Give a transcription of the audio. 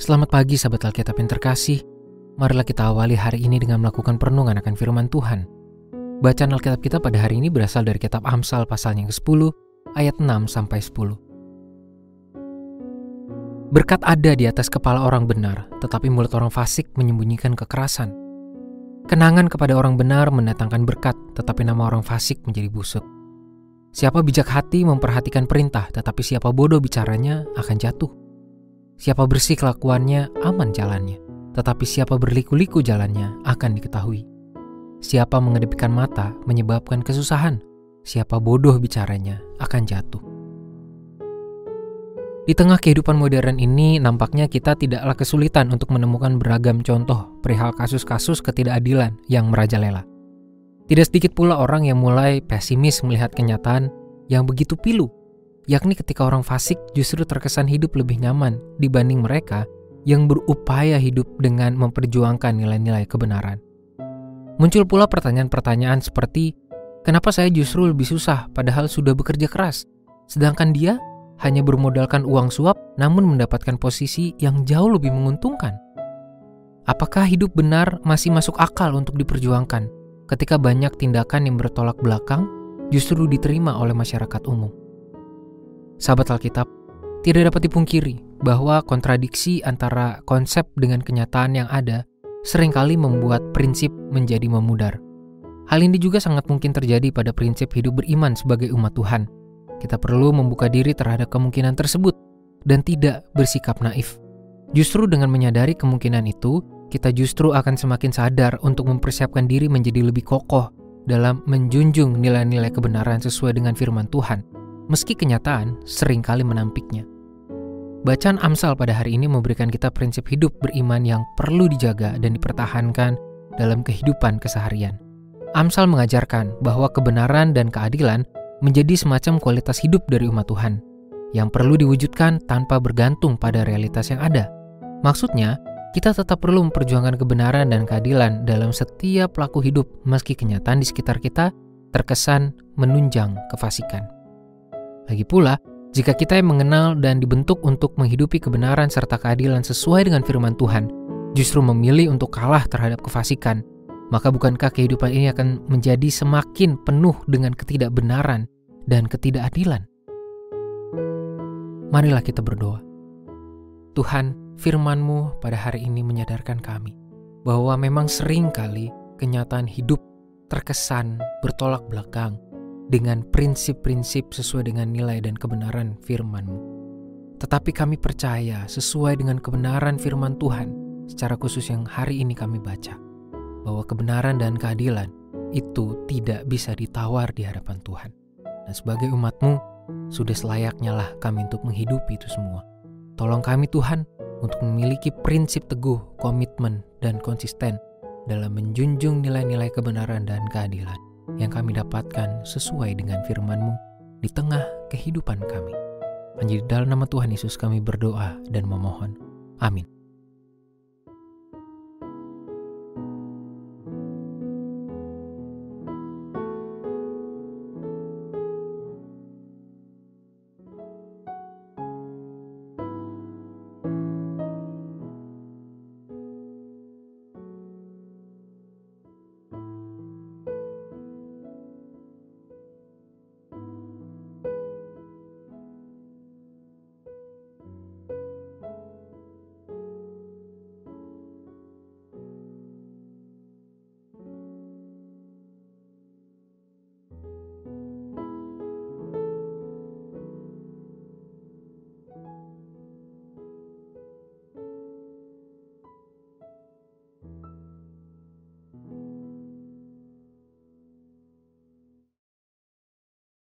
Selamat pagi sahabat Alkitab yang terkasih. Marilah kita awali hari ini dengan melakukan perenungan akan firman Tuhan. Bacaan Alkitab kita pada hari ini berasal dari kitab Amsal pasal yang ke-10 ayat 6 sampai 10. Berkat ada di atas kepala orang benar, tetapi mulut orang fasik menyembunyikan kekerasan. Kenangan kepada orang benar mendatangkan berkat, tetapi nama orang fasik menjadi busuk. Siapa bijak hati memperhatikan perintah, tetapi siapa bodoh bicaranya akan jatuh. Siapa bersih kelakuannya, aman jalannya. Tetapi siapa berliku-liku jalannya, akan diketahui. Siapa mengedepikan mata, menyebabkan kesusahan. Siapa bodoh bicaranya, akan jatuh. Di tengah kehidupan modern ini, nampaknya kita tidaklah kesulitan untuk menemukan beragam contoh perihal kasus-kasus ketidakadilan yang merajalela. Tidak sedikit pula orang yang mulai pesimis melihat kenyataan yang begitu pilu yakni ketika orang fasik justru terkesan hidup lebih nyaman dibanding mereka yang berupaya hidup dengan memperjuangkan nilai-nilai kebenaran. Muncul pula pertanyaan-pertanyaan seperti, kenapa saya justru lebih susah padahal sudah bekerja keras, sedangkan dia hanya bermodalkan uang suap namun mendapatkan posisi yang jauh lebih menguntungkan? Apakah hidup benar masih masuk akal untuk diperjuangkan ketika banyak tindakan yang bertolak belakang justru diterima oleh masyarakat umum? Sahabat Alkitab, tidak dapat dipungkiri bahwa kontradiksi antara konsep dengan kenyataan yang ada sering kali membuat prinsip menjadi memudar. Hal ini juga sangat mungkin terjadi pada prinsip hidup beriman sebagai umat Tuhan. Kita perlu membuka diri terhadap kemungkinan tersebut dan tidak bersikap naif. Justru dengan menyadari kemungkinan itu, kita justru akan semakin sadar untuk mempersiapkan diri menjadi lebih kokoh dalam menjunjung nilai-nilai kebenaran sesuai dengan firman Tuhan meski kenyataan sering kali menampiknya. Bacaan Amsal pada hari ini memberikan kita prinsip hidup beriman yang perlu dijaga dan dipertahankan dalam kehidupan keseharian. Amsal mengajarkan bahwa kebenaran dan keadilan menjadi semacam kualitas hidup dari umat Tuhan yang perlu diwujudkan tanpa bergantung pada realitas yang ada. Maksudnya, kita tetap perlu memperjuangkan kebenaran dan keadilan dalam setiap pelaku hidup meski kenyataan di sekitar kita terkesan menunjang kefasikan. Lagi pula, jika kita yang mengenal dan dibentuk untuk menghidupi kebenaran serta keadilan sesuai dengan firman Tuhan, justru memilih untuk kalah terhadap kefasikan, maka bukankah kehidupan ini akan menjadi semakin penuh dengan ketidakbenaran dan ketidakadilan? Marilah kita berdoa. Tuhan, firman-Mu pada hari ini menyadarkan kami bahwa memang sering kali kenyataan hidup terkesan bertolak belakang dengan prinsip-prinsip sesuai dengan nilai dan kebenaran firman-Mu. Tetapi kami percaya sesuai dengan kebenaran firman Tuhan, secara khusus yang hari ini kami baca, bahwa kebenaran dan keadilan itu tidak bisa ditawar di hadapan Tuhan. Dan sebagai umat-Mu, sudah selayaknya lah kami untuk menghidupi itu semua. Tolong kami Tuhan untuk memiliki prinsip teguh, komitmen, dan konsisten dalam menjunjung nilai-nilai kebenaran dan keadilan yang kami dapatkan sesuai dengan firman-Mu di tengah kehidupan kami. Hanya di dalam nama Tuhan Yesus kami berdoa dan memohon. Amin.